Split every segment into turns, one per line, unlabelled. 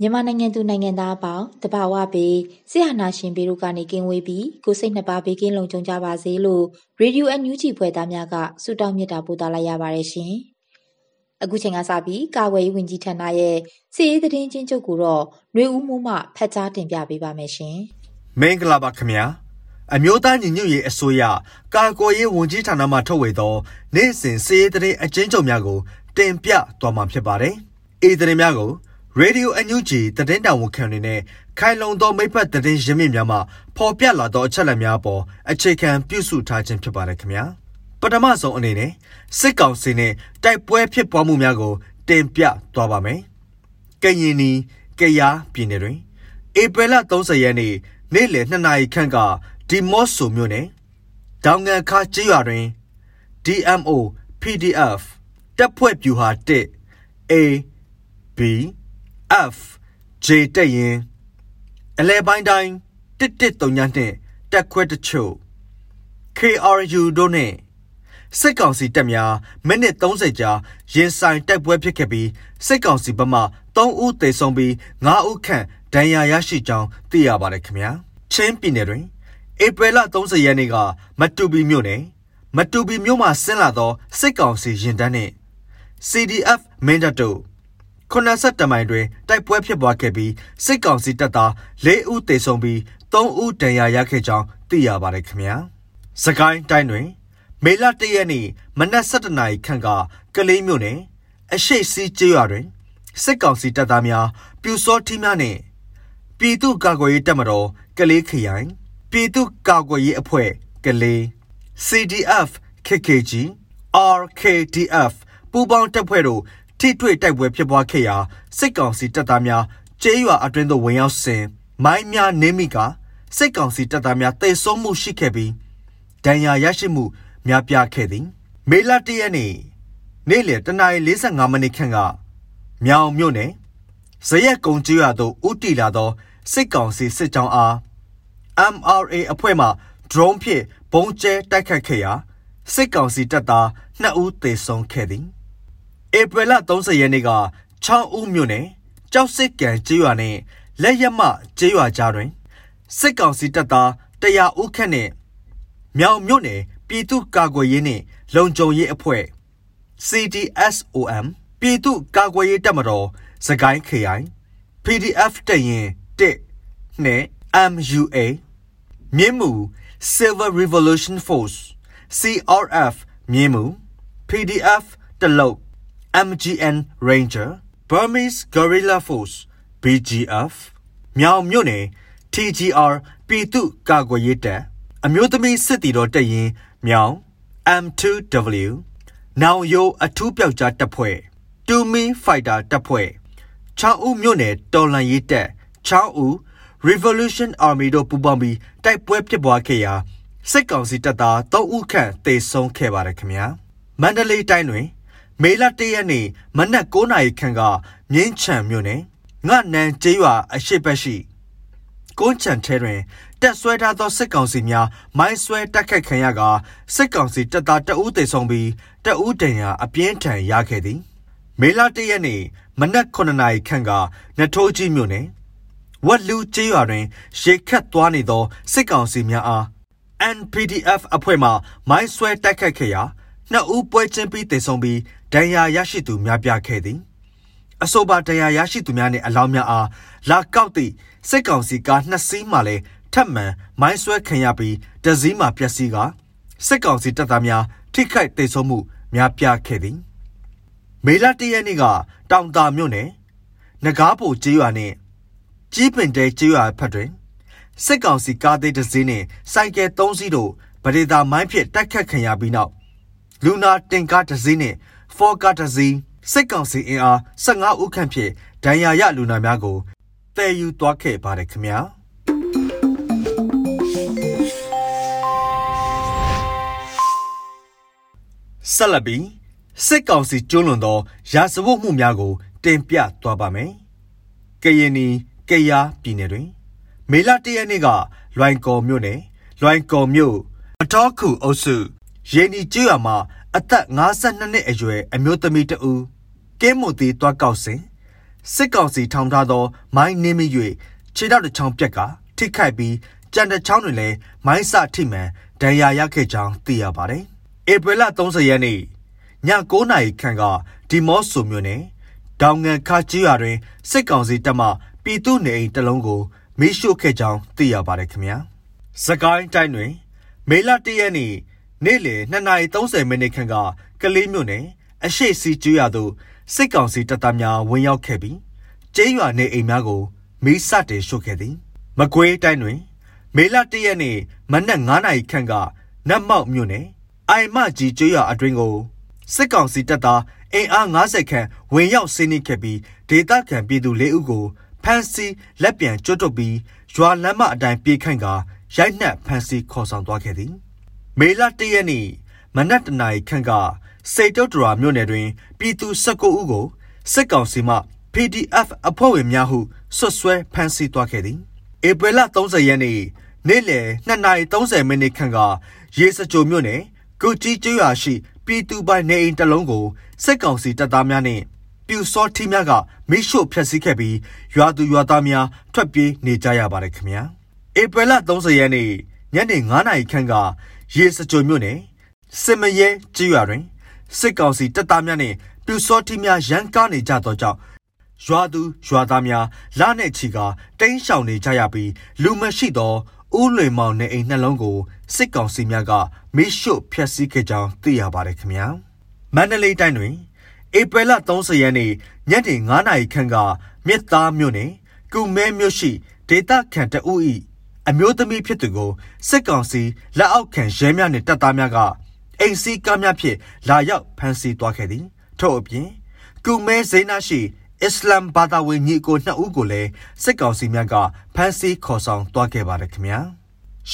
မြန်မာနိုင်ငံသူနိုင်ငံသားအပေါင်းတဘာဝပေးဆရာနာရှင်ပေတို့ကနေကင်းဝေးပြီးကိုစိတ်နှစ်ပါးဘေးကင်းလုံခြုံကြပါစေလို့ရေဒီယိုအန်ယူဂျီဖွဲ့သားများကဆုတောင်းမြတ်တာပို့သလာရပါတယ်ရှင်။အခုချိန်ကစပြီးကာဝယ်ရေးဝန်ကြီးဌာနရဲ့စီရေးသတင်းချင်းချုပ်ကိုတော့ຫນွေဦးမိုးမှဖတ်ကြားတင်ပြပေးပါမယ်ရှင်။
မင်္ဂလာပါခင်ဗျာ။အမျိုးသားညီညွတ်ရေးအစိုးရကာကွယ်ရေးဝန်ကြီးဌာနမှထုတ်ဝေသောနေ့စဉ်စီရေးသတင်းအကျဉ်းချုပ်များကိုတင်ပြသွားမှာဖြစ်ပါတယ်။အေးသတင်းများကို ရေဒီယိုအန်ယူဂျီသတင်းတောင်ဝန်ခံတွေနဲ့ခိုင်လုံသောမိဖက်သတင်းရင်းမြစ်များမှပေါ်ပြလာသောအချက်အလက်များပေါ်အခြေခံပြုစုထားခြင်းဖြစ်ပါတယ်ခင်ဗျာပထမဆုံးအနေနဲ့စစ်ကောင်စီနဲ့တိုက်ပွဲဖြစ်ပွားမှုများကို တင်ပြသွားပါမယ်ကရင်နီကယားပြည်နယ်တွင်ဧပြီလ30ရက်နေ့နေ့လယ်2နာရီခန့်ကဒီမော့ဆိုမြို့နယ်ဒေါင်ငံခါကျေးရွာတွင် DMO PDF တပ်ဖွဲ့ပြူဟာ1 A B F J တက်ရင်အလဲပိုင်းတိုင်း1139နဲ့တက်ခွဲတချို့ KRU တို့နဲ့စစ်ကောင်စီတပ်များမိနစ်30ကြာရင်ဆိုင်တိုက်ပွဲဖြစ်ခဲ့ပြီးစစ်ကောင်စီဘက်မှ3ဦးသေဆုံးပြီး9ဦးခန့်ဒဏ်ရာရရှိကြောင်းသိရပါတယ်ခင်ဗျာချင်းပြည်နယ်တွင်ဧပြီလ30ရက်နေ့ကမတူပီမြို့နယ်မတူပီမြို့မှဆင်းလာသောစစ်ကောင်စီရင်တန်းနှင့် CDF မင်းတပ်တို့ 80တမိုင်တွင်တိုက်ပွဲဖြစ်ပွားခဲ့ပြီးစစ်ကောင်စီတပ်သား၄ဦးသေဆုံးပြီး3ဦးဒဏ်ရာရခဲ့ကြောင်းသိရပါတယ်ခင်ဗျာ။စကိုင်းတိုင်းတွင် မေလ၁ရက်နေ့မနက်7:00နာရီခန့်ကကလေးမြို့နယ်အရှိတ်စီးကျေးရွာတွင်စစ်ကောင်စီတပ်သားများပြူစောထီးများနှင့်ပြည်သူ့ကာကွယ်ရေးတပ်မတော်ကလေးခရိုင်ပြည်သူ့ကာကွယ်ရေးအဖွဲ့ကလေး CDF KKG RKDF ပူးပေါင်းတပ်ဖွဲ့တို့ ထိတွေ့တိုက်ပွဲဖြစ်ပွားခဲ့ရာစစ်ကောင်စီတပ်သားများကျေးရွာအတွင်းသို့ဝင်ရောက်စဉ်မိုင်းများနင်းမိကစစ်ကောင်စီတပ်သားများတေဆုံးမှုရှိခဲ့ပြီးဒဏ်ရာရရှိမှုများပြားခဲ့သည် မေလ၁ရက်နေ့နေ့လယ်တနာရီ45မိနစ်ခန့်ကမြောင်မြို့နယ်ဇရက်ကုံကျွာသို့ဥတီလာသောစစ်ကောင်စီစစ်ကြောင်းအား MRA အဖွဲ့မှ drone ဖြင့်ဘုံကျဲတိုက်ခတ်ခဲ့ရာစစ်ကောင်စီတပ်သား2ဦးသေဆုံးခဲ့သည် ဧပြီလ30ရက်နေ့ကချောင်းဦးမြို့နယ်ကြောက်စစ်ကန်ကျေးရွာနဲ့လက်ရမကျေးရွာကြားတွင်စစ်ကောင်စီတပ်သားတရားဦးခန့်နဲ့မြောင်မြို့နယ်ပြည်သူ့ကာကွယ်ရေးနှင့်လုံခြုံရေးအဖွဲ့ CDSOM ပြည်သူ့ကာကွယ်ရေးတပ်မတော်စကိုင်းခရိုင် PDF တရင်1နဲ့ MUA မြင်းမူ Silver Revolution Force CRF မြင်းမူ PDF တလုတ် MGN Ranger Burmese Guerrilla Force BGF မြောင်မြို့နယ် TGR ပြည်သူ့ကာကွယ်ရေးတပ်အမျိုးသမီးစစ်တီတော်တပ်ရင်မြောင် M2W နောင်ရိုးအထူးပြောက်ကြားတပ်ဖွဲ့2 Me Fighter တပ်ဖွဲ့6ဦးမြို့နယ်တော်လန်ရေးတပ်6ဦး Revolution Army တို့ပူးပေါင်းပြီးတိုက်ပွဲဖြစ်ပွားခဲ့ရာစစ်ကောင်စီတပ်သား3ဦးခန့်တေဆုံးခဲ့ပါတယ်ခင်ဗျာမန္တလေးတိုင်းတွင် မေလ၁ရက်နေ့မနက်9နာရီခန့်ကမြင်းချံမြို့နယ်ငတ်နန်ကျေးရွာအရှိတ်ဘက်ရှိကုန်းချံထဲတွင်တက်ဆွဲထားသောစစ်ကောင်စီများမိုင်းဆွဲတက်ခတ်ခံရကစစ်ကောင်စီတပ်သားတအူးတေဆုံးပြီးတအူးတန်ရာအပြင်းထန်ရခဲ့သည် မေလ၁ရက်နေ့မနက်9နာရီခန့်ကနထိုးကြီးမြို့နယ်ဝက်လူကျေးရွာတွင်ရေခတ်သွားနေသောစစ်ကောင်စီများအား NPDF အဖွဲ့မှမိုင်းဆွဲတိုက်ခတ်ခဲ့ရာနှစ်ဦးပွဲချင်းပြီးတေဆုံးပြီး ဒဏ်ရာရရှိသူများပြားခဲ့သည်အဆိုပါဒဏ်ရာရရှိသူများနှင့်အလောင်းများအားလာကောက်သည့်စစ်ကောင်စီကားနှစ်စီးမှလည်းထပ်မံမိုင်းဆွဲခံရပြီးတစည်းမှပျက်စီးကစစ်ကောင်စီတပ်သားများထိခိုက်ဒေဆုံးမှုများပြားခဲ့သည်မေလတရက်နေ့ကတောင်တာမြို့နယ်နဂါးပိုကျေးရွာနှင့်ကြီးပင်တဲကျေးရွာဖက်တွင်စစ်ကောင်စီကားသေးတစ်စီးနှင့်စိုက်ကယ်၃စီးတို့ဗဒေတာမိုင်းဖြင့်တိုက်ခတ်ခံရပြီးနောက်လူနာတင်ကားတစ်စီးနှင့် ဖော်ကားတစ်စီးစစ်ကောင်စီအင်အား15ဦးခန့်ဖြင့်ဒဏ်ရာရလူနာများကိုတည်ယူသွားခဲ့ပါတယ်ခင်ဗျာဆက်လက်ပြီးစစ်ကောင်စီကျွလွန်သောရာဇဝတ်မှုများကို တင်ပြသွားပါမယ်။ကရင်နီကယားပြည်နယ်တွင် မေလ၁ရက်နေ့ကလွိုင်ကော်မြို့နယ်လွိုင်ကော်မြို့အတော်ခုအုပ်စု ရေနီကျွော်မှာအသက်52နှစ်အရွယ်အမျိုးသမီးတဦးကင်းမွန်တီတွားကောက်စဉ်စစ်ကောင်စီထောင်ထားသော မိုင်းနှင်းမိ၍ခြေထောက်တစ်ချောင်းပြက်ကထိခိုက်ပြီးကြံတစ်ချောင်းတွင်လည်းမိုင်းစထိမှန်ဒဏ်ရာရခဲ့ကြောင်းသိရပါတယ်။ဧပြီလ30ရက်နေ့ည9နာရီခန့်ကဒီမော့ဆိုမြို့နယ်ဒေါင်ငံခါကြီးရွာတွင်စစ်ကောင်စီတပ်မှပြည်သူနေအိမ်တလုံးကိုမီးရှို့ခဲ့ကြောင်းသိရပါတယ်ခင်ဗျာ။စကိုင်းတိုင်းတွင် မေလ1ရက်နေ့ နေ့လယ်2:30မိနစ်ခန့်ကကလေးမြို့နယ်အရှိစီကျွရသို့စစ်ကောင်စီတပ်သားများဝင်ရောက်ခဲ့ပြီးကျေးရွာနေအိမ်များကိုမီးစတင်ရှို့ခဲ့သည်မကွေးတိုင်းတွင် မေလ1ရက်နေ့မနက်9:00နာရီခန့်ကနတ်မောက်မြို့နယ်အိုင်မကြီးကျွရအတွင်းကိုစစ်ကောင်စီတပ်သားအင်အား90ခန့်ဝင်ရောက်စီးနင်းခဲ့ပြီးဒေသခံပြည်သူ၄ဦးကိုဖမ်းဆီးလက်ပြန်ကျွတ်တုပ်ပြီးရွာလမ်းမအတိုင်းပြေးခိုင်းကာရိုက်နှက်ဖမ်းဆီးခေါ်ဆောင်သွားခဲ့သည် မေလ၁ရက်နေ့မနက်တနာရီခန့်ကစိတ်တုတ်တရာမြို့နယ်တွင်ပြည်သူ19ဦးကိုစစ်ကောင်စီမှ PDF အဖွဲ့ဝင်များဟုဆွဆွဲဖမ်းဆီးသွားခဲ့သည်ဧပြီလ30ရက်နေ့နေ့လယ်2:30မိနစ်ခန့်ကရေစကြိုမြို့နယ်ကုကြီးကျွာရှိပြည်သူပိုင်နေအိမ်တစ်လုံးကိုစစ်ကောင်စီတပ်သားများနှင့်ပြူစောထီးများကမိရှို့ဖျက်ဆီးခဲ့ပြီးရွာသူရွာသားများထွက်ပြေးနေကြရပါတယ်ခင်ဗျာဧပြီလ30ရက်နေ့ညနေ9:00နာရီခန့်က ရေစကြိုမြို့နယ်စစ်မရဲကြေးရွာတွင်စစ်ကောင်စီတပ်သားများနှင့်ပြူစောထီးများရန်ကားနေကြသောကြောင့်ရွာသူရွာသားများလနဲ့ချီကတိမ်းရှောင်နေကြရပြီးလူမရှိသောဦးလွင်မောင်နေအိမ်နှလုံးကိုစစ်ကောင်စီများကမိရှို့ဖျက်ဆီးခဲ့ကြောင်းသိရပါတယ်ခင်ဗျာမန္တလေးတိုင်းတွင်ဧပြီလ30ရက်နေ့ညနေ9:00နာရီခန့်ကမြစ်သားမြို့နယ်ကုမဲမြို့ရှိဒေသခံတအုပ်၏ အမျိုးသမီးဖြစ်သူကိုစစ်ကောင်စီလက်အောက်ခံရဲများနှင့်တပ်သားများကအိမ်စီးကားများဖြင့်လာရောက်ဖမ်းဆီးသွားခဲ့သည်ထို့အပြင်ကုမဲဇိနာရှိအစ္စလမ်ဘာသာဝင်ညီကိုနှစ်ဦးကိုလည်းစစ်ကောင်စီများကဖမ်းဆီးခေါ်ဆောင်သွားခဲ့ပါတယ်ခင်ဗျာ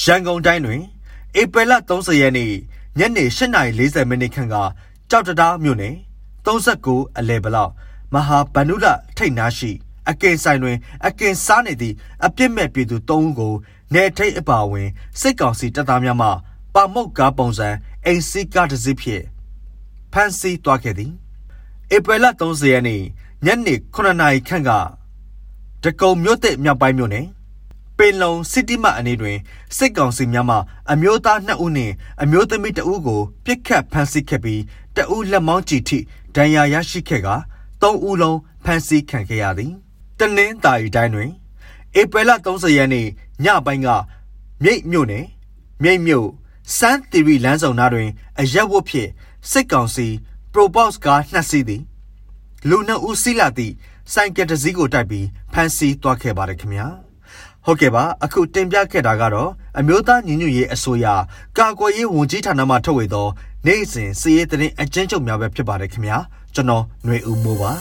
ရန်ကုန်တိုင်းတွင်ဧပြီလ30ရက်နေ့ညနေ8:40မိနစ်ခန့်ကကြောက်တရားမြို့နယ်39အလဲဘလောက်မဟာဗန္ဓုလထိတ်နာရှိ အကင်ဆိုင်တွင် အကင်စားနေသည့်အပြစ်မဲ့ပြည်သူ၃ဦးကို နေထိတ်အပါဝင်စစ်ကောင်စီတပ်သားများမှပါမုတ်ကားပုံစံအိမ်စီကားတစ်စီးဖြင့်ဖမ်းဆီးသွားခဲ့သည်ဧပြီလ30ရက်နေ့ညနေ9နာရီခန့်ကတကုံမြို့တဲ့မြောက်ပိုင်းမြို့နယ်ပင်လုံစီတီမအနေတွင်စစ်ကောင်စီများမှအမျိုးသား2ဦးနှင့်အမျိုးသမီး2ဦးကိုပြစ်ခတ်ဖမ်းဆီးခဲ့ပြီးတဦးလက်မောင်းကြည့်ထိဒဏ်ရာရရှိခဲ့က3ဦးလုံးဖမ်းဆီးခံခဲ့ရသည်တနင်္သာရီတိုင်းတွင် ဧပြီလ30ရက်နေ့ညပိုင်းကမြိတ်မြို့နယ်မြိတ်မြို့စန်းတီရီလမ်းဆောင်နာတွင်အရက်ဝတ်ဖြင့်စစ်ကောင်စီ Probox ကားနှစ်စီးသည်လူနှစ်ဦးစီးလာသည့်ဆိုင်ကယ်တစ်စီးကိုတိုက်ပြီးဖမ်းဆီးသွားခဲ့ပါတယ်ခင်ဗျာဟုတ်ကဲ့ပါအခုတင်ပြခဲ့တာကတော့အမျိုးသားညီညွတ်ရေးအစိုးရကာကွယ်ရေးဝန်ကြီးဌာနမှထုတ်ဝေသောနေ့စဉ်စည်ရေးသတင်းအကျဉ်းချုပ်များပဲဖြစ်ပါတယ်ခင်ဗျာကျွန်တော်ຫນွေဦးမိုးပါ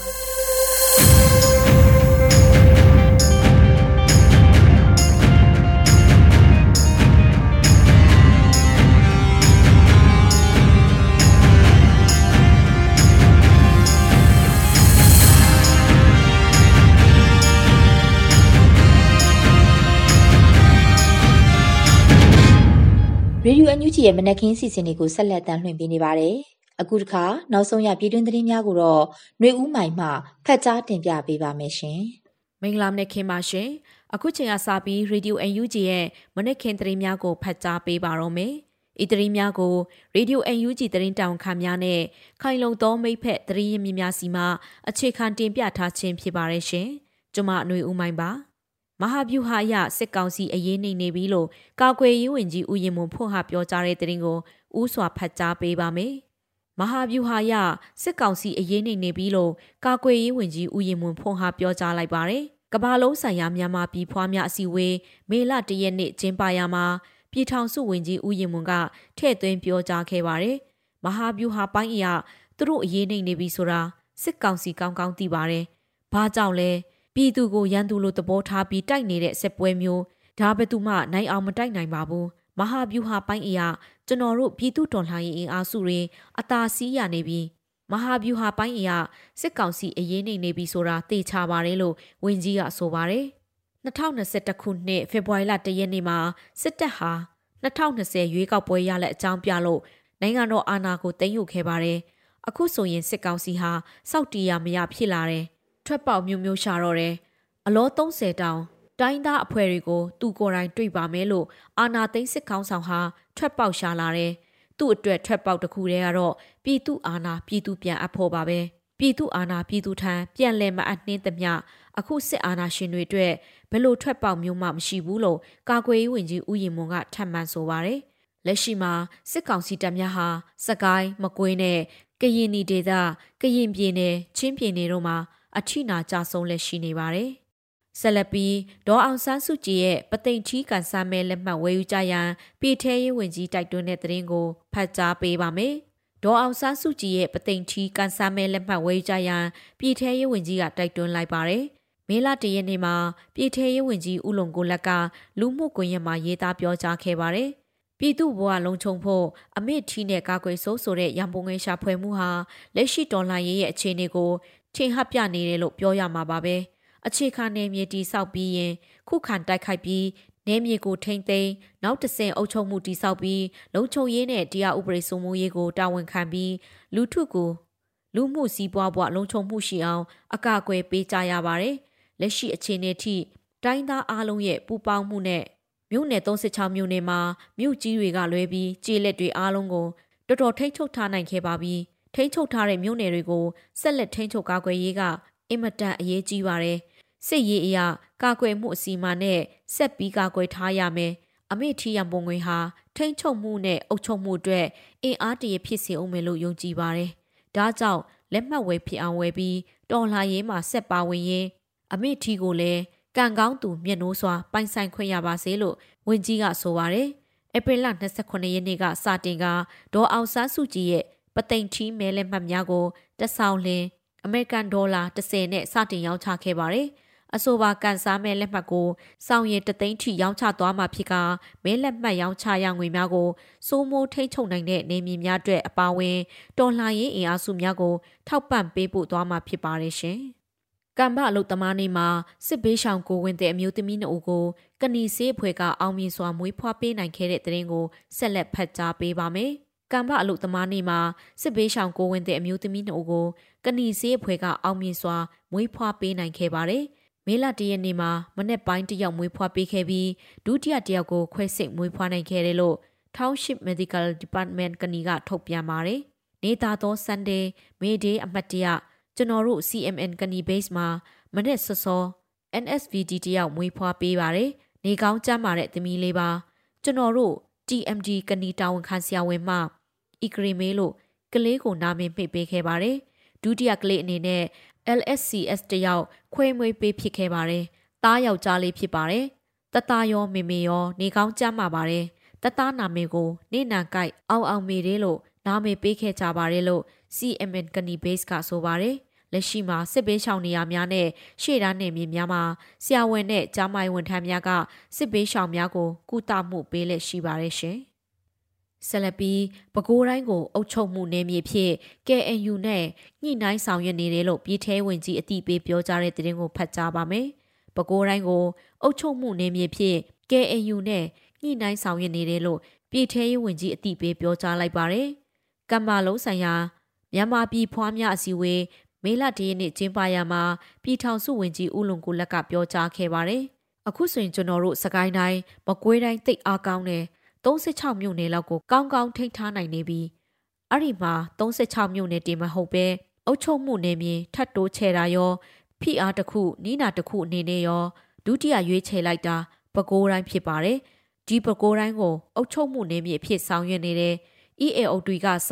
ရေဒီယိုအန်ယူဂျီရဲ့မနက်ခင်းစီစဉ်တွေကိုဆက်လက်တမ်းလွှင့်ပေးနေပါတယ်။အခုတစ်ခါနောက်ဆုံးရပြည်တွင်းသတင်းများကိုတော့ຫນွေဦးမိုင်မှဖတ်ကြားတင်ပြပေးပါမယ်ရှင်။
မင်္ဂလာမနက်ခင်းပါရှင်။အခုချိန်ကစပြီးရေဒီယိုအန်ယူဂျီရဲ့မနက်ခင်းသတင်းများကိုဖတ်ကြားပေးပါတော့မယ် ဤသတင်းများကိုရေဒီယို UNG သတင်းတောင်ခါများနဲ့ခိုင်လုံသောမိဖက်သတင်းရင်းမြစ်များစီမှအခြေခံတင်ပြထားခြင်းဖြစ်ပါရဲ့ရှင်။ကျွန်မအຫນွေဦးမိုင်းပါ။ မဟာဗျူဟာရစစ်ကောင်စီအရေးနှိမ်နေပြီလို့ကာကွယ်ရေးဝန်ကြီးဦးရင်မွန်ဖွင့်ဟပြောကြားတဲ့သတင်းကိုဥစွာဖတ်ကြားပေးပါမယ်။မဟာဗျူဟာရစစ်ကောင်စီအရေးနှိမ်နေပြီလို့ကာကွယ်ရေးဝန်ကြီးဦးရင်မွန်ဖွင့်ဟပြောကြားလိုက်ပါတယ်။ကမ္ဘာလုံးဆိုင်ရာမြန်မာပြည်ဖွားများအစည်းအဝေးမေလ၁ရက်နေ့ကျင်းပရာမှာပြည်ထောင်စုဝန်ကြီးဦးရင်မွန်ကထည့်သွင်းပြောကြားခဲ့ပါတယ်။မဟာဗျူဟာပိုင်းအရာသူတို့အရေးနိုင်နေပြီဆိုတာစစ်ကောင်စီကောင်းကောင်းသိပါတယ်။ဘာကြောင့်လဲ ပြည်သူကိုရန်သူလိုသဘောထားပြီးတိုက်နေတဲ့စစ်ပွဲမျိုးဒါဘယ်သူမှနိုင်အောင်မတိုက်နိုင်ပါဘူး။မဟာဗျူဟာပိုင်းအရာကျွန်တော်တို့ပြည်သူတော်လှန်ရေးအင်အားစုတွေအသာစီးရနေပြီးမဟာဗျူဟာပိုင်းအရာစစ်ကောင်စီအရေးနေနေပြီဆိုတာသိချပါတယ်လို့ဝန်ကြီးကဆိုပါတယ်2021ခုနှစ်ဖေဖော်ဝါရီလ1ရက်နေ့မှာစစ်တပ်ဟာ2020ရွေးကောက်ပွဲရလက်အကြောင်းပြလို့နိုင်ငံတော်အာဏာကိုသိမ်းယူခဲ့ပါတယ်။အခုဆိုရင်စစ်ကောင်စီဟာစောက်တီရမရဖြစ်လာတယ်။ ထွက်ပေါက်မျိုးမျိုးရှာတော့တယ်။အလော30တောင်တိုင်းသားအဖွဲ့တွေကိုသူကိုယ်တိုင်တွေ့ပါမယ်လို့အာနာသိန်းစစ်ကောင်းဆောင်ဟာထွက်ပေါက်ရှာလာတယ်။သူ့အတွက်ထွက်ပေါက်တစ်ခုတည်းကတော့ပြည်သူအာဏာပြည်သူပြန်အပ်ဖို့ပါပဲပြည်သူအာဏာပြည်သူထံပြန်လည်မအပ်နှင်းသမျှအခုစစ်အာဏာရှင်တွေအတွက်ဘယ်လိုထွက်ပေါက်မျိုးမှမရှိဘူးလို့ကာကွယ်ရေးဝန်ကြီးဦးရင်မွန်ကထပ်မံဆိုပါတယ်လက်ရှိမှာစစ်ကောင်စီတပ်များဟာစကိုင်းမကွေးနဲ့ကရင်နီဒေသကရင်ပြည်နယ်ချင်းပြည်နယ်တို့မှာ အထိနာကြဆုံးလက်ရှိနေပါတယ်ဆက်လက်ပြီးဒေါ်အောင်ဆန်းစုကြည်ရဲ့ပသိမ်ချီကန်ဆာမဲလက်မှတ်ဝယ်ယူကြရန်ပြည်ထရေးဝန်ကြီးတိုက်တွန်းတဲ့သတင်းကိုဖတ်ကြားပေးပါမယ်။ဒေါ်အောင်ဆန်းစုကြည်ရဲ့ပသိမ်ထီကန်ဆာမဲလက်မှတ်ဝေးကြရန်ပြည်ထရေးဝန်ကြီးကတိုက်တွန်းလိုက်ပါတယ်။မေလတရက်နေ့မှာပြည်ထရေးဝန်ကြီးဦးလုံကိုလက်ကလူမှုကွန်ရက်မှာရေးသားပြောကြားခဲ့ပါတယ်။ပြည်သူ့ဘဝလုံးချုံဖို့အမစ်ထီနဲ့ကာကွယ်ဆိုးဆိုတဲ့ရန်ပုံငွေရှာဖွေမှုဟာလက်ရှိဒေါ်လာရေးရဲ့အခြေအနေကို ချိန်ဟပ်ပြနေတယ်လို့ပြောရမှာပါပဲ။အခြေခံနယ်မြေတိဆောက်ပြီးရင်ခုခံတိုက်ခိုက်ပြီးနယ်မြေကိုထိမ့်သိမ်းနောက်တဆင့်အုပ်ချုပ်မှုတည်ဆောက်ပြီးလုံခြုံရေးနဲ့တရားဥပဒေစိုးမိုးရေးကိုတာဝန်ခံပြီးလူထုကိုလူမှုစီးပွားဘဝလုံခြုံမှုရှိအောင် အကာအကွယ်ပေးကြရပါတယ်။လက်ရှိအခြေအနေထိတိုင်းသားအားလုံးရဲ့ပူးပေါင်းမှုနဲ့မြို့နယ်36မြို့နယ်မှာမြို့ကြီးတွေကလွဲပြီးကြေးလက်တွေအားလုံးကိုတော်တော်ထိန်းချုပ်ထားနိုင်ခဲ့ပါပြီ။ ထိန်းချုပ်ထားတဲ့မြို့နယ်တွေကိုဆက်လက်ထိန်းချုပ်ကာကွယ်ရေးကအင်မတန်အရေးကြီးပါတယ်။စစ်ရေးအရာကာကွယ်မှုအစီအမံနဲ့ဆက်ပြီးကာကွယ်ထားရမယ်။အမေထီရံပုံငွေဟာထိမ့်ချုပ်မှုနဲ့အုပ်ချုပ်မှုအတွက်အင်အားတရဖြစ်စေအောင်မယ်လို့ယုံကြည်ပါတယ်။ဒါကြောင့်လက်မှတ်ဝယ်ဖြစ်အောင်ဝယ်ပြီးတော်လှန်ရေးမှာဆက်ပါဝင်ရင်အမေထီကိုလည်းကံကောင်းသူမျက်နှိုးစွာပိုင်ဆိုင်ခွင့်ရပါစေလို့ဝန်ကြီးကဆိုပါတယ်။ဧပြီလ29ရက်နေ့ကစတင်ကဒေါ်အောင်ဆန်းစုကြည်ရဲ့ ပသိမ်ထီမဲလက်မှတ်များကိုတဆောင်းလင်းအမေရိကန်ဒေါ်လာ30နဲ့စတင်ရောင်းချခဲ့ပါတယ်။အဆိုပါကန်စားမဲ့လက်မှတ်ကိုစောင့်ရတသိန်းထိရောင်းချသွားမှာဖြစ်ကမဲလက်မှတ်ရောင်းချရငွေများကိုစိုးမိုးထိန်းချုပ်နိုင်တဲ့နေမြေများအတွက်အပါအဝင်တော်လှန်ရေးအင်အားစုများကိုထောက်ပံ့ပေးဖို့သွားမှာဖြစ်ပါတယ်ရှင်။ကံဘအလုတ်သမားနေ့မှာစစ်ဘေးရှောင်ကိုဝင်တဲ့အမျိုးသမီးနှုတ်ကိုကဏီစေးအဖွဲ့ကအောင်မြင်စွာမွေးဖွားပေးနိုင်ခဲ့တဲ့တဲ့ရင်ကိုဆက်လက်ဖတ်ကြားပေးပါမယ်။ ကံဘအလုတ်သမားနေ့မှာစစ်ဘေးရှောင်ကိုဝင်တဲ့အမျိုးသမီးနှုတ်ကိုကဏီစေးအဖွဲ့ကအောင်မြင်စွာမွေးဖွားပေးနိုင်ခဲ့ပါတယ်။မေလတရက်နေ့မှာမနေ့ပိုင်းတယောက်မွေးဖွားပေးခဲ့ပြီးဒုတိယတယောက်ကိုခွဲစိတ်မွေးဖွားနိုင်ခဲ့တယ်လို့ Township Medical Department ကနေကထုတ်ပြန်ပါတယ်။နေတာသော Sunday May Day အမှတ်တရကျွန်တော်တို့ CMN ကနေ base မှာမနေ့စောစော NSVD တယောက်မွေးဖွားပေးပါတယ်။နေကောင်းကျမ်းမာတဲ့သမီးလေးပါကျွန်တော်တို့ TMD ကနေတာဝန်ခံဆရာဝန်မှ ဤကရီမေးလို့ကလေးကိုနာမည်မှိတ်ပေးခဲ့ပါတယ်။ဒုတိယကလေးအနေနဲ့ LSCS တယောက်ခွဲမွေးပေးဖြစ်ခဲ့ပါတယ်။သားယောက်ျားလေးဖြစ်ပါတယ်။တသားရောမေမေရောနေကောင်းကြမ်းပါပါတယ်။တသားနာမည်ကိုနေနံကိုက်အောင်အောင်မေတယ်လို့နာမည်ပေးခဲ့ကြပါတယ်လို့ CMN ကနီ base ကဆိုပါတယ်။လက်ရှိမှာစစ်ဘေးရှောင်နေရများနဲ့ရှေ့တန်းနေမြေများမှာဆရာဝန်နဲ့ကြားမိုင်ဝန်ထမ်းများကစစ်ဘေးရှောင်များကိုကုသမှုပေးလက်ရှိပါတယ်ရှင်။ ဆက်လက်ပြီးပဲခူးတိုင်းကိုအုပ်ချုပ်မှုနယ်မြေဖြစ် KNU နဲ့ညှိနှိုင်းဆောင်ရွက်နေတယ်လို့ပြည်ထဲဝင်ကြီးအတိပေးပြောကြားတဲ့သတင်းကိုဖတ်ကြားပါမယ်။ပဲခူးတိုင်းကိုအုပ်ချုပ်မှုနယ်မြေဖြစ် KNU နဲ့ညှိနှိုင်းဆောင်ရွက်နေတယ်လို့ပြည်ထဲရေးဝန်ကြီးအတိပေးပြောကြားလိုက်ပါတယ်။ကမ္ဘာလုံးဆိုင်ရာမြန်မာပြည်ဖွားများအစည်းအဝေးမေလတရက်နေ့ကျင်းပရာမှာပြည်ထောင်စုဝန်ကြီးဦးလွန်ကိုလက်ကပြောကြားခဲ့ပါတယ်။အခုဆိုရင်ကျွန်တော်တို့စကိုင်းတိုင်းမကွေးတိုင်းတိတ်အားကောင်းတယ် 36မြို့နယ်လောက်ကိုကောင်းကောင်းထိန်းထားနိုင်နေပြီးအဲ့ဒီမှာ36မြို့နယ်တင်မဟုတ်ပဲအုပ်ချုပ်မှုနယ်မြေထပ်တိုးချဲတာရောဖိအားတစ်ခုနီးနာတစ်ခုအနေနဲ့ရောဒုတိယရွေးချယ်လိုက်တာပဲခူးတိုင်းဖြစ်ပါတယ်ဒီပဲခူးတိုင်းကိုအုပ်ချုပ်မှုနယ်မြေအဖြစ်ဆောင်ရွက်နေတဲ့ EAO တွေကစ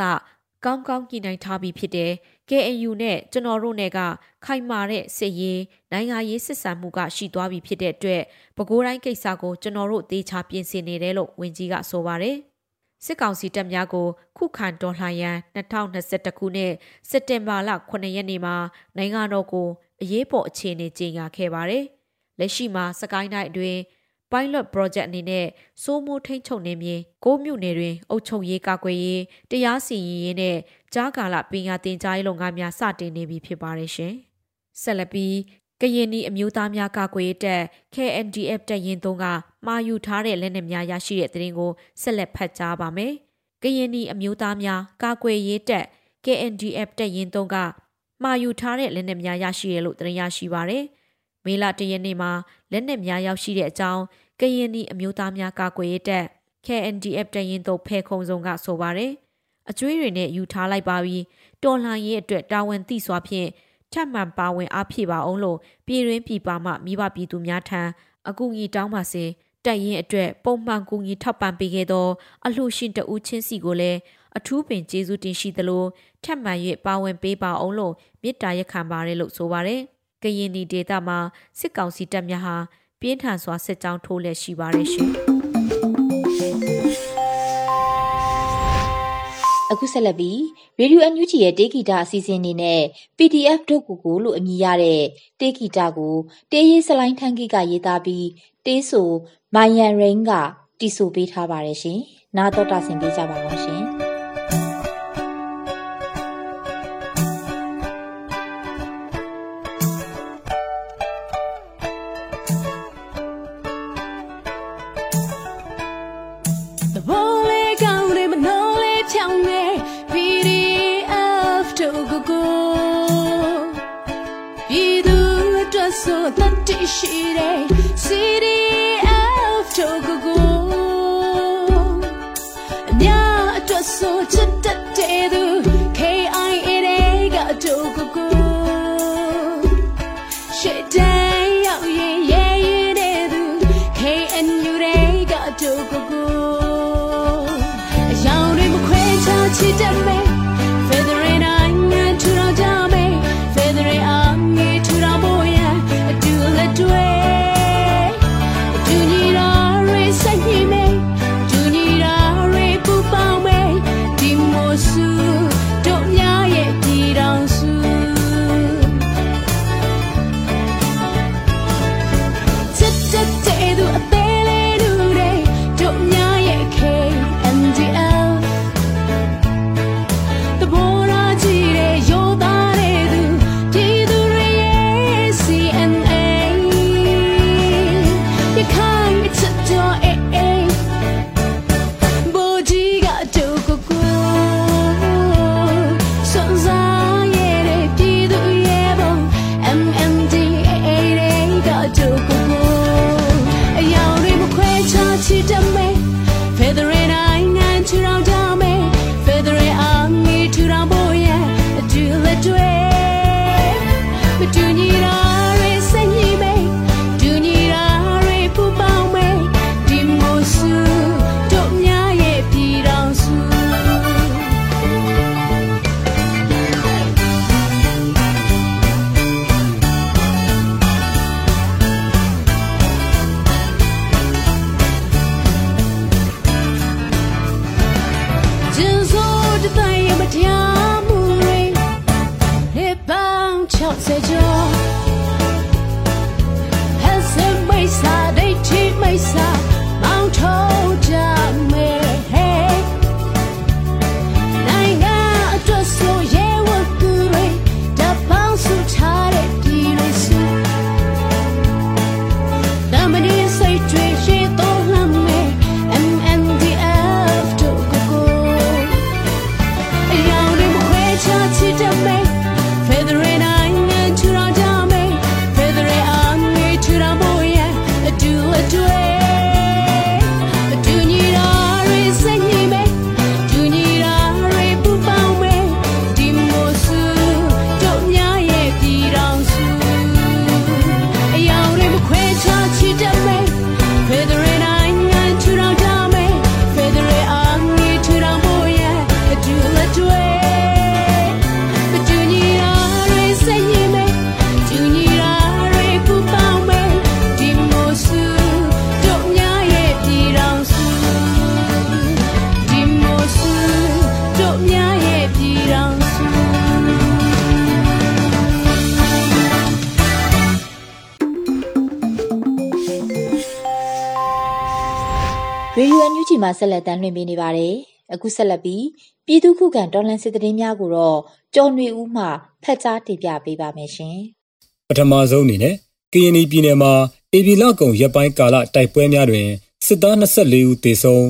ကောင်းကောင်းကြည်နိုင်ထားပြီးဖြစ်တယ် KNU နဲ့ကျွန်တော်တို့နဲ့ကခိုင်မာတဲ့စစ်ရေးနိုင်ငံရေးစစ်ဆန်မှုကရှိသွားပြီဖြစ်တဲ့အတွက်ပဲခူးတိုင်းကိစ္စကိုကျွန်တော်တို့သေချာပြင်ဆင်နေတယ်လို့ဝန်ကြီးကဆိုပါတယ်စစ်ကောင်စီတပ်များကိုခုခံတော်လှန်ရန်2021ခုနှစ်စက်တင်ဘာလ9ရက်နေ့မှာနိုင်ငံတော်ကိုအရေးပေါ်အခြေအနေကြေညာခဲ့ပါတယ်။လက်ရှိမှာစကိုင်းတိုင်းအတွင်း pilot project အနေနဲ့စိုးမိုးထိန်ချုပ်နေမြေကိုမြို့နယ်တွင် အုပ်ချုပ်ရေးကာကွယ်ရေးတရားစီရင်ရေးနဲ့ကြားကာလပညာသင်ကြားရေးလုပ်ငန်းများစတင်နေပြီဖြစ်ပါတယ်ရှင်။ဆက်လက်ပြီးကရင်နီအမျိုးသားများကာကွယ်ရေးတပ် KNDF တပ်ရင်းသုံးကမှာယူထားတဲ့လက်နက်များရရှိတဲ့တဲ့ရင်ကိုဆက်လက်ဖတ်ကြားပါမယ်။ကရင်နီအမျိုးသားများကာကွယ်ရေးတပ် KNDF တပ်ရင်းသုံးကမှာယူထားတဲ့လက်နက်များရရှိရလို့တင်ရရှိပါရယ်။ မေလတရက်နေ့မှာလက်နက်များရောက်ရှိတဲ့အကြောင်းကရင်နီအမျိုးသားများကာကွယ်ရေးတပ် KNDF တပ်ရင်းသုံးဖဲခုံစုံကဆိုပါရယ်။အကျွေးတွေနဲ့ယူထားလိုက်ပါပြီးတော်လှန်ရေးအတွက်တာဝန်သိစွာဖြင့်ထပ်မံပါဝင်အားဖြည့်ပါအောင်လို့ပြည်ရင်းပြည်ပါမှမိဘပြည်သူများထံအကူအညီတောင်းပါစေတက်ရင်အတွက်ပုံမှန်ကူညီထောက်ပံ့ပေးခဲ့သော အလှရှင်တဦးချင်းစီကိုလည်းအထူးပင်ကျေးဇူးတင်ရှိသလိုထပ်မံ၍ပါဝင်ပေးပါအောင်လို့မေတ္တာရက်ခံပါတယ်လို့ဆိုပါတယ်။ ကရင်နီဒေသမှာစစ်ကောင်စီတပ်များဟာပြင်းထန်စွာစစ်ကြောင်းထိုးလက်ရှိပါတယ်ရှင်။
အခုဆက်လက်ပြီးရေဒီယိုအန်ယူဂျီရဲ့တေဂီတာအစီအစဉ်အနေနဲ့ PDF ဒုတ်ကူကိုလို့အမည်ရတဲ့တေဂီတာကိုတေးရေးစလိုင်းထန်းကြီးကရေးသားပြီးတေးဆိုမိုင်ယန်ရိန်ကတီဆိုပေးထားပါတယ်ရှင်။နားတော်တာဆင်ပေးကြပါအောင်ရှင်။ appreciate ဆက်လက်တမ်းလွှင့်ပေးနေပါတယ်။အခုဆက်လက်ပြီးပြည်သူခုခံတော်လှန်စစ်တရင်များကိုတော့ကျော်နေဦးမှဖတ်ကြားတင်ပြပေးပါမယ်ရှင်။
ပထမဆုံးအနေနဲ့ကရင်ပြည်နယ်မှာအေဗီလကုံရပ်ပိုင်းကာလတိုက်ပွဲများတွင်စစ်သား24ဦးသေဆုံး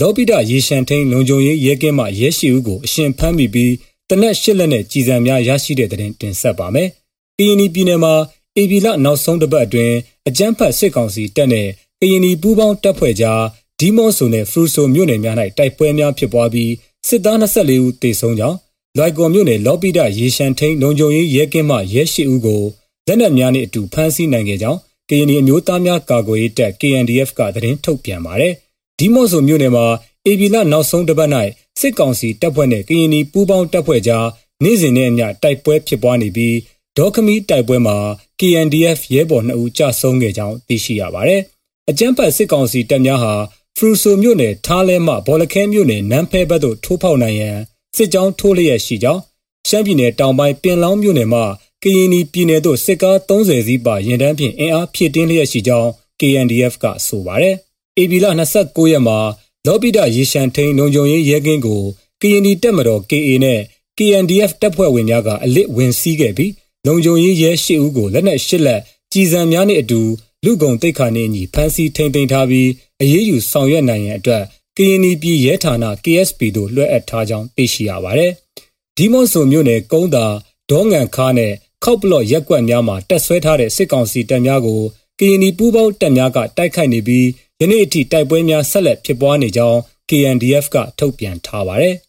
လောပိဒရေရှန်ထိန်လုံခြုံရေးရဲကင်းမှရဲရှိဦးကိုအရှင်ဖမ်းမိပြီးတနက်ရှစ်လက်နဲ့ကြည်စံများရရှိတဲ့တဲ့တင်တင်ဆက်ပါမယ်။ကရင်ပြည်နယ်မှာအေဗီလနောက်ဆုံးတစ်ပတ်အတွင်းအကြမ်းဖက်စစ်ကောင်စီတပ်နဲ့ကရင်ပူးပေါင်းတပ်ဖွဲ့ကြား ဒီမော့ဆိုနဲ့ဖရူဆိုမြို့နယ်များ၌တိုက်ပွဲများဖြစ်ပွားပြီးစစ်သား24ဦးသေဆုံးကြောင်းလွိုက်ကော်မြို့နယ်လော်ပီတာရေရှန်ထိန်လုံခြုံရေးရဲကင်းမှရဲရှိဦးကိုလက်နက်များနှင့်အတူဖမ်းဆီးနိုင်ခဲ့ကြောင်းကရင်အမျိုးသားများကာကွယ်ရေးတပ် KNDF ကသတင်းထုတ်ပြန်ပါတယ်။ဒီမော့ဆိုမြို့နယ်မှာအေဗီလာနောက်ဆုံးတစ်ပတ်၌စစ်ကောင်စီတပ်ဖွဲ့နဲ့ကရင်ပူးပေါင်းတပ်ဖွဲ့ကြားနေ့စဉ်နဲ့အမျှတိုက်ပွဲဖြစ်ပွားနေပြီးဒေါကမီတိုက်ပွဲမှာ KNDF ရဲဘော်2ဦးကြာဆုံးခဲ့ကြောင်းသိရှိရပါတယ်။အကြမ်းဖက်စစ်ကောင်စီတပ်များဟာ ဖရူဆိုမြို့နယ်ထားလဲမှဘောလခဲမြို့နယ်နန်းဖဲဘက်သို့ထိုးဖောက်နိုင်ရန်စစ်ကြောင်းထိုးလျက်ရှိကြောင်းရှမ်းပြည်နယ်တောင်ပိုင်းပင်လောင်းမြို့နယ်မှကရင်ပြည်နယ်သို့စစ်ကား30စီးပါရင်တန်းဖြင့်အင်အားဖြည့်တင်းလျက်ရှိကြောင်း KNDF ကဆိုပါတယ်။ AB လ29ရက်မှာလော်ပိဒရေရှန်ထိန်လုံခြုံရေးရဲကင်းကိုကရင်တပ်မတော် KA နဲ့ KNDF တပ်ဖွဲ့ဝင်များကအလစ်ဝင်စီးခဲ့ပြီးလုံခြုံရေးရဲရှစ်ဦးကိုလက်နက်ရှစ်လက်ကြီးစံများနဲ့အတူလူကုန်တိတ်ခါနေညီဖမ်းဆီးထိန်သိမ်းထားပြီးအရေးယူဆောင်ရွက်နိုင်ရန်အတွက်ကရင်ပြည်ရဲဌာန KSP တို့လွှဲအပ်ထားကြောင်းသိရှိရပါတယ်။ဒီမွန်ဆိုမြို့နယ်ကုန်းသာဒေါငံခါနဲ့ခောက်ပလော့ရက်ကွက်များမှာတက်ဆွဲထားတဲ့စစ်ကောင်စီတပ်များကိုကရင်ပူးပေါင်းတပ်များကတိုက်ခိုက်နေပြီးယနေ့အထိတိုက်ပွဲများဆက်လက်ဖြစ်ပွားနေကြောင်း KNDF ကထုတ်ပြန်ထားပါတယ်။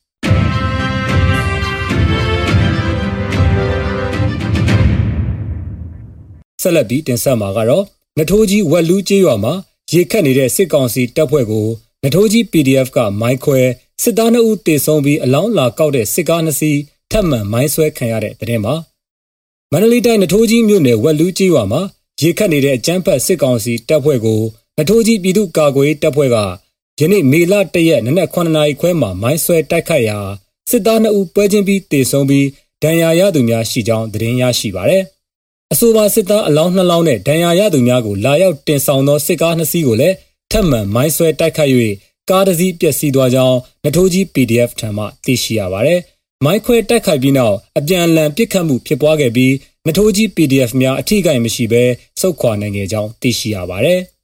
ဆက်လက်ပြီးတင်ဆက်မှာကတော့ နထိုးကြီးဝက်လူးကျေးရွာမှာရေခတ်နေတဲ့စစ်ကောင်စီတပ်ဖွဲ့ကိုနထိုးကြီး PDF ကမိုင်းခွဲစစ်သား2ဦးတေဆုံးပြီးအလောင်းလာကောက်တဲ့စစ်ကား2စီးထပ်မံမိုင်းဆွဲခံရတဲ့တဲ့တင်မှာမန္တလေးတိုင်းနထိုးကြီးမြို့နယ်ဝက်လူးကျေးရွာမှာရေခတ်နေတဲ့အကြမ်းဖက်စစ်ကောင်စီတပ်ဖွဲ့ကိုနထိုးကြီးပြည်သူ့ကာကွယ်တပ်ဖွဲ့ကယနေ့မေလ၁ရက်နနက်9နာရီခွဲမှာမိုင်းဆွဲတိုက်ခိုက်ရာစစ်သား2ဦးပွဲချင်းပြီးတေဆုံးပြီးဒဏ်ရာရသူများရှိကြောင်းသတင်းရရှိပါရယ် အဆိုပါစစ်သားအလောင်းနှလောင်းနဲ့ဒဏ်ရာရသူများကိုလာရောက်တင်ဆောင်သောစစ်ကားနှစ်စီးကိုလည်းထပ်မံမိုင်းဆွဲတိုက်ခိုက်၍ကားတစ်စီးပျက်စီးသွားကြောင်းနထိုးကြီး PDF ထံမှသိရှိရပါသည်။မိုင်းခွဲတိုက်ခိုက်ပြီးနောက်အပြန်အလှန်ပစ်ခတ်မှုဖြစ်ပွားခဲ့ပြီးနထိုးကြီး PDF များအထိကိမရှိဘဲစုခွာနိုင်ခဲ့ကြောင်းသိရှိရပါသည်။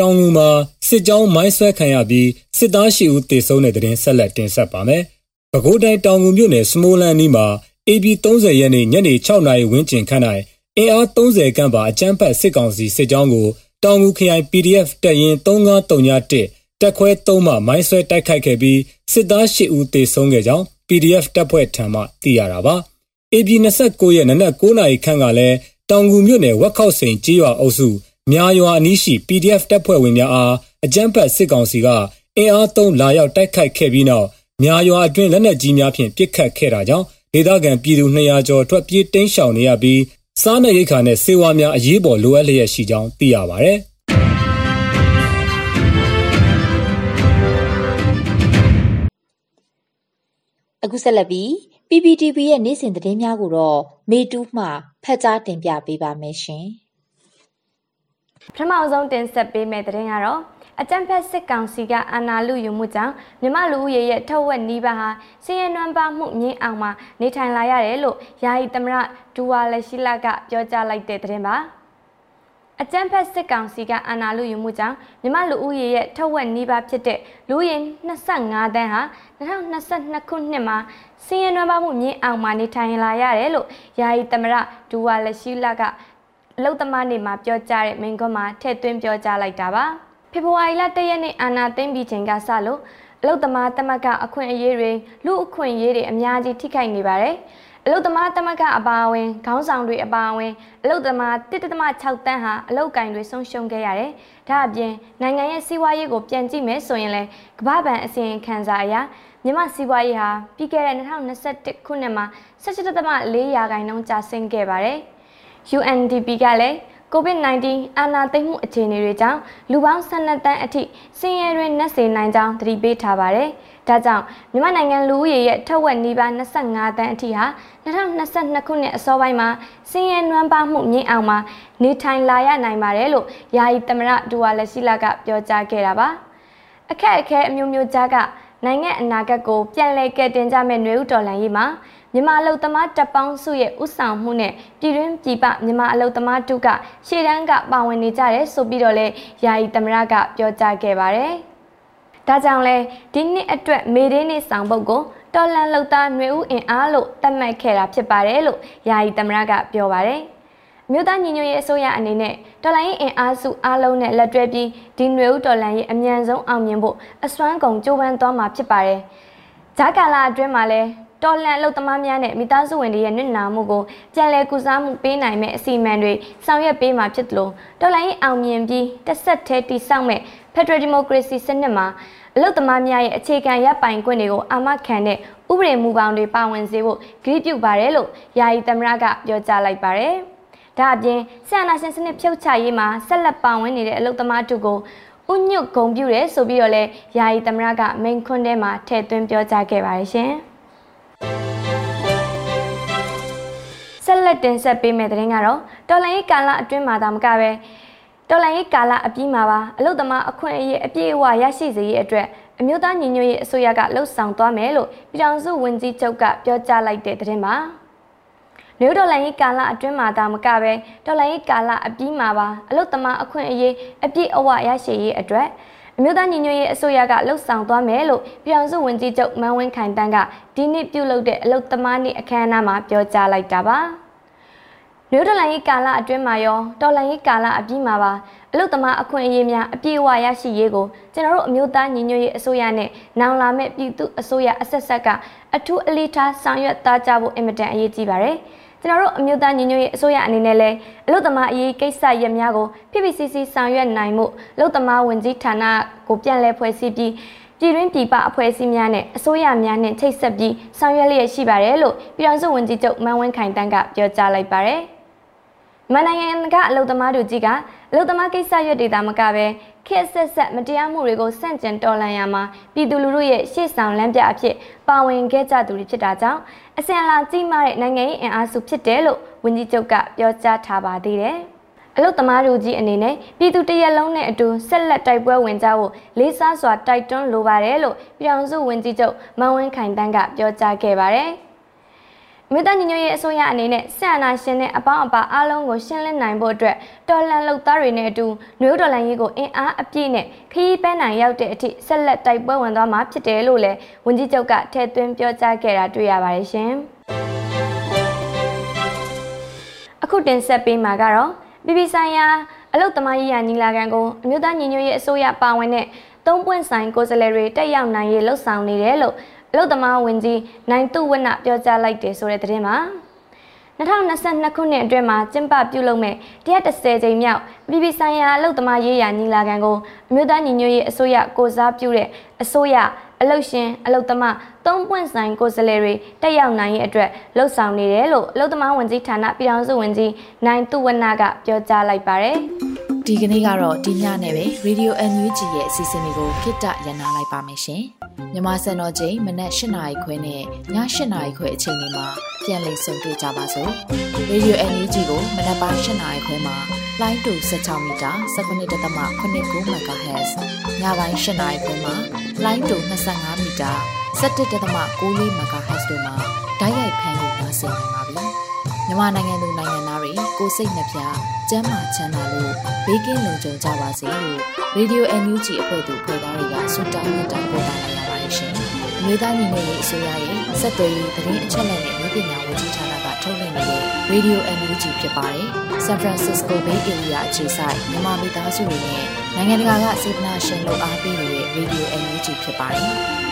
တောင်ငူမှာစစ်ကြောင်းမိုင်းဆွဲခံရပြီးစစ်သားရှိဦးတေဆုံးတဲ့တဲ့တင်ဆက်လက်တင်ဆက်ပါမယ်။ပဲခူးတိုင်းတောင်ငူမြို့နယ်စမိုးလန်နီးမှာ AB 30ရက်နေ့ညနေ6နာရီဝန်းကျင်ခန့်၌အင်အား30ခန့်ပါအကြမ်းဖက်စစ်ကောင်စီစစ်ကြောင်းကိုတောင်ငူခရိုင် PDF တပ်ရင်း3931တက်ခွဲ3မှမိုင်းဆွဲတိုက်ခိုက်ခဲ့ပြီးစစ်သား8ဦးသေဆုံးခဲ့ကြောင်း PDF တပ်ဖွဲ့ထံမှသိရတာပါ။ AB 29ရက်နနက်9နာရီခန့်ကလည်းတောင်ငူမြို့နယ်ဝက်ခောက်စိန်ကြေးရွာအုပ်စု များရွာအနီးရှိ PDF တပ်ဖွဲ့ဝင်များအားအကြမ်းဖက်စစ်ကောင်စီကအင်အားသုံးလာရောက်တိုက်ခိုက်ခဲ့ပြီးနောက်များရွာအတွင်းလက်နက်ကြီးများဖြင့်ပစ်ခတ်ခဲ့တာကြောင့်ဒေသခံပြည်သူ200ကျော်ထွက်ပြေးတိမ်းရှောင်နေရပြီးစားနပ်ရိက္ခာနဲ့ဆေးဝါးများအရေးပေါ်လိုအပ်လျက်ရှိကြောင်းသိရပါဗျ။
အခုဆက်လက်ပြီး PPTV ရဲ့နေ့စဉ်သတင်းများကိုတော့မေတူးမှဖတ်ကြားတင်ပြပေးပါမယ်ရှင်။
ပထမဆုံးတင်ဆက်ပေးမယ့်သတင်းကတော့အကြံဖက်စစ်ကောင်စီကအာဏာလုယူမှုကြောင့်မြမလူဦးရေရဲ့ထက်ဝက်နီးပါးဟာစည်ရနွမ်းပါမှုမြင့်အောင်မှာနေထိုင်လာရတယ်လို့ယာယီသမရဒူဝါလက်ရှိလကပြောကြားလိုက်တဲ့သတင်းပါအကြံဖက်စစ်ကောင်စီကအာဏာလုယူမှုကြောင့်မြမလူဦးရေရဲ့ထက်ဝက်နီးပါးဖြစ်တဲ့လူဦးရေ25တန်းဟာ2022ခုနှစ်မှာစည်ရနွမ်းပါမှုမြင့်အောင်မှာနေထိုင်လာရတယ်လို့ယာယီသမရဒူဝါလက်ရှိလက အလုတ်သမားနေမှာပြောကြားတဲ့မင်ကွန်းမှာထည့်သွင်းပြောကြားလိုက်တာပါဖေဖော်ဝါရီလ၁ရက်နေ့အာနာသိမ့်ပြီးချိန်ကစလို့အလုတ်သမားတမကအခွင့်အရေးတွေလူအခွင့်အရေးတွေအများကြီးထိခိုက်နေပါတယ်အလုတ်သမားတမကအပါအဝင်ခေါင်းဆောင်တွေအပါအဝင်အလုတ်သမား1.6တန်းဟာအလုတ်ကင်တွေဆုံးရှုံးခဲ့ရတယ်။ဒါအပြင်နိုင်ငံရဲ့စီးပွားရေးကိုပြန်ကြည့်မယ်ဆိုရင်လည်းကမ္ဘာ့ဘဏ်အစီရင်ခံစာအရမြန်မာစီးပွားရေးဟာပြီးခဲ့တဲ့2021ခုနှစ်မှာ17.4ရာခိုင်နှုန်းကျဆင်းခဲ့ပါတယ်။ UNDP ကလည်း COVID-19 အာဏာသိမ်းမှုအခြေအနေတွေကြောင့်လူပေါင်း12တန်းအထိဆင်းရဲတွင်နှက်စေနိုင်ကြောင်းသတိပေးထားပါတယ်။ဒါကြောင့်မြန်မာနိုင်ငံလူဦးရေရဲ့ထက်ဝက်နီးပါး25တန်းအထိဟာ2022ခုနှစ်အစောပိုင်းမှာစင်းရဲနွမ်းပါမှုမြင့်အောင်မှာနေထိုင်လာရနိုင်ပါတယ်လို့ယာယီသမရဒူဝါလက်ရှိလာကပြောကြားခဲ့တာပါအခက်အခဲအမျိုးမျိုးကြားကနိုင်ငံအနာဂတ်ကိုပြန်လည်ကယ်တင်ကြမဲ့ຫນွေဥတော်လှန်ရေးမှာ မြန်မာအလုသမားတပ်ပေါင်းစုရဲ့ဥဆောင်မှုနဲ့ပြည်တွင်းပြည်ပမြန်မာအလုသမားတုကရှေ့တန်းကပါဝင်နေကြတယ်ဆိုပြီးတော့လဲယာယီသမရကပြောကြားခဲ့ပါတယ်။ဒါကြောင့်လဲဒီနှစ်အတွက်မေဒေးနေ့ဆောင်ပုဒ်ကိုတော်လန်လုသားຫນွေဦးအင်အားလို့သတ်မှတ်ခဲ့တာဖြစ်ပါတယ်လို့ယာယီသမရကပြောပါတယ်။မြို့သားညီညွတ်ရေးအစိုးရအနေနဲ့တော်လိုင်းအင်အားစုအားလုံးနဲ့လက်တွဲပြီးဒီနွေဦးတော်လိုင်းရဲ့အမြန်ဆုံးအောင်မြင်ဖို့အစွမ်းကုန်ကြိုးပမ်းသွားမှာဖြစ်ပါတယ်။ဂျာကာလာအတွင်းမှာလည်း တော်လှန်အလုပ်သမားများနဲ့မိသားစုဝင်တွေရဲ့နစ်နာမှုကိုပြန်လည်ကုစားမှုပေးနိုင်မဲ့အစီအမံတွေဆောင်ရွက်ပေးမှာဖြစ်တယ်လို့တော်လှန်ရေးအောင်မြင်ပြီးတစ်ဆက်တည်းတည်ဆောက်မဲ့ Federal Democracy စနစ်မှာအလုပ်သမားများရဲ့အခြေခံရပ်ပိုင်ခွင့်တွေကိုအာမခံတဲ့ဥပဒေမူပေါင်းတွေပါဝင်စေဖို့ဂရုပြုပါတယ်လို့ယာယီသမရကပြောကြားလိုက်ပါတယ်။ဒါအပြင်ဆန္ဒရှင်စနစ်ဖြုတ်ချရေးမှာဆက်လက်ပါဝင်နေတဲ့အလုပ်သမားတို့ကိုဥညွတ်ဂုံပြူတယ်ဆိုပြီးတော့လဲယာယီသမရကမိန်ခွန်းထဲမှာထည့်သွင်းပြောကြားခဲ့ပါတယ်ရှင်။ ဆက်လက်တင်ဆက်ပေးမယ့်သတင်းကတော့တော်လိုင်းရေးကာလအတွင်းမှာသာမကပဲတော်လိုင်းရေးကာလအပြီးမှာပါအလုသမားအခွင့်အရေးအပြည့်အဝရရှိစေရေးအတွက်အမျိုးသားညီညွတ်ရေးအစိုးရကလှုပ်ဆောင်သွားမယ်လို့ပြည်ထောင်စုဝန်ကြီးချုပ်ကပြောကြားလိုက်တဲ့သတင်းပါမြို့တော်လိုင်းရေးကာလအတွင်းမှာသာမကပဲတော်လိုင်းရေးကာလအပြီးမှာပါအလုသမားအခွင့်အရေးအပြည့်အဝရရှိရေးအတွက် အမျိုးသားညီညွတ်ရေးအစိုးရကလှုပ်ဆောင်သွားမယ်လို့ပြည်ထောင်စုဝန်ကြီးချုပ်မန်းဝင်းခိုင်တန်းကဒီနေ့ပြုလုပ်တဲ့အလုသမားနေ့အခမ်းအနားမှာပြောကြားလိုက်တာပါမြို့တော်လိုင်းရေးကာလအတွင်းမှာရောတော်လိုင်းရေးကာလအပြီးမှာပါအလုသမားအခွင့်အရေးများအပြည့်အဝရရှိရေးကိုကျွန်တော်တို့အမျိုးသားညီညွတ်ရေးအစိုးရနဲ့နောင်လာမယ့်ပြည်သူအစိုးရအဆက်ဆက်ကအထူးအလေးထားဆောင်ရွက်သားကြဖို့အင်မတန်အရေးကြီးပါတယ် ကျွန်တော်တို့အမျိုးသားညီညွတ်ရေးအစိုးရအနေနဲ့လည်းအလုသမားအရေးကိစ္စရပ်များကို PPCC ဆောင်ရွက်နိုင်မှုအလုသမားဝန်ကြီးဌာနကိုပြန်လည်ဖွဲ့စည်းပြီးပြည်တွင်းပြည်ပအဖွဲ့အစည်းများနဲ့အစိုးရများနဲ့ချိတ်ဆက်ပြီးဆောင်ရွက်လျက်ရှိပါတယ်လို့ပြည်ထောင်စုဝန်ကြီးချုပ်မန်းဝင်းခိုင်တန်းကပြောကြားလိုက်ပါတယ်။မန်နိုင်ငံကအလုံသမားတို့ကြီးကအလုံသမားကိစ္စရွက်တွေတာမကပဲ ခေတ်ဆက်ဆက်မတရားမှုတွေကိုစန့်ကျင်တော်လှန်ရမှာပြည်သူလူထုရဲ့ရှေ့ဆောင်လမ်းပြအဖြစ်ပါဝင်ခဲ့ကြသူတွေဖြစ်တာကြောင့်အစင်လာကြီးမားတဲ့နိုင်ငံရေးအင်အားစုဖြစ်တယ်လို့ဝန်ကြီးချုပ်ကပြောကြားထားပါသေးတယ်။အလုတ်သမားတို့ကြီးအနေနဲ့ပြည်သူတရက်လုံးနဲ့အတူဆက်လက်တိုက်ပွဲဝင်ကြဖို့လေးစားစွာတိုက်တွန်းလိုပါတယ်လို့ပြည်ထောင်စုဝန်ကြီးချုပ်မန်ဝင်းခိုင်တန်းကပြောကြားခဲ့ပါတယ်။ မြို့သားညီညွတ်ရေးအစိုးရအနေနဲ့ဆန္ဒရှင်နဲ့အပေါင်းအပါအားလုံးကိုရှင်းလင်းနိုင်ဖို့အတွက်တော်လှန်လှုပ်သားတွေနဲ့အတူမြို့တော်လှန်ရေးကိုအင်အားအပြည့်နဲ့ခရီးပန်းနိုင်ရောက်တဲ့အထိဆက်လက်တိုက်ပွဲဝင်သွားမှာဖြစ်တယ်လို့လည်းဝန်ကြီးချုပ်ကထည့်သွင်းပြောကြားခဲ့တာတွေ့ရပါတယ်ရှင်။အခုတင်ဆက်ပေးမှာကတော့ပြည်ပဆိုင်ရာအလုတ်သမားရေးရာညီလာခံကိုအမျိုးသားညီညွတ်ရေးအစိုးရပါဝင်တဲ့သုံးပွင့်ဆိုင်ကိုယ်စားလှယ်တွေတက်ရောက်နိုင်ရေးလှုပ်ဆောင်နေတယ်လို့ အလုသမားဝင်ကြီးနိုင်သူဝနပြောကြားလိုက်တယ်ဆိုတဲ့သတင်းမှာ2022ခုနှစ်အတွင်းမှာကျင်းပပြုလုပ်မဲ့130ကြိမ်မြောက်ပြည်ပဆိုင်ရာအလုသမားရေးရာညီလာခံကိုအမျိုးသားညီညွတ်ရေးအစိုးရကိုစားပြုတဲ့အစိုးရအလုရှင်အလုသမားသုံးပွင့်ဆိုင်ကိုယ်စားလှယ်တွေတက်ရောက်နိုင်ရဲ့အတွက်လှုပ်ဆောင်နေတယ်လို့အလုသမားဝင်ကြီးဌာနပြည်ထောင်စုဝင်ကြီးနိုင်သူဝနကပြောကြားလိုက်ပါတယ်
ဒီကနေ့ကတော့ဒီညနဲ့ပဲ Radio NUG ရဲ့အစီအစဉ်လေးကိုခਿੱတရနာလိုက်ပါမယ်ရှင်။မြမစံတော်ချိန်မနက်၈နာရီခွဲနဲ့ည၈နာရီခွဲအချိန်တွေမှာပြန်လည်ဆုံတွေ့ကြပါစို့။ Radio NUG ကိုမနက်ပိုင်း၈နာရီခွဲမှာလိုင်းတူ16မီတာ19.8 MHz ညပိုင်း၈နာရီခွဲမှာလိုင်းတူ25မီတာ 17.6 MHz တို့မှာဓာတ်ရိုက်ဖမ်းလို့နိုင်စေနိုင်ပါပြီ။မြန်မာနိုင်ငံသူနိုင်ငံသားတွေကိုစိတ်နှပြကျန်းမာချမ်းသာလို့ဘေးကင်းလုံခြုံကြပါစေလို့ Radio NUG အဖွဲ့သူဖွဲ့သားတွေကဆုတောင်းမြတ်တာပို့တာလိုက်ရပါတယ်ရှင်။အမျိုးသားညီညွတ်ရေးအစိုးရရဲ့စက်သွေးရေးသတင်းအချက်အလက်နဲ့ဝိပညာဝန်ကြီးဌာနကထုတ်လွှင့်နေတဲ့ Radio NUG ဖြစ်ပါတယ်။ San Francisco Bay Area အခြေစိုက်မြန်မာမိသားစုတွေနဲ့နိုင်ငံတကာကစေတနာရှင်လို့အားပေးနေတဲ့ Radio NUG ဖြစ်ပါတယ်။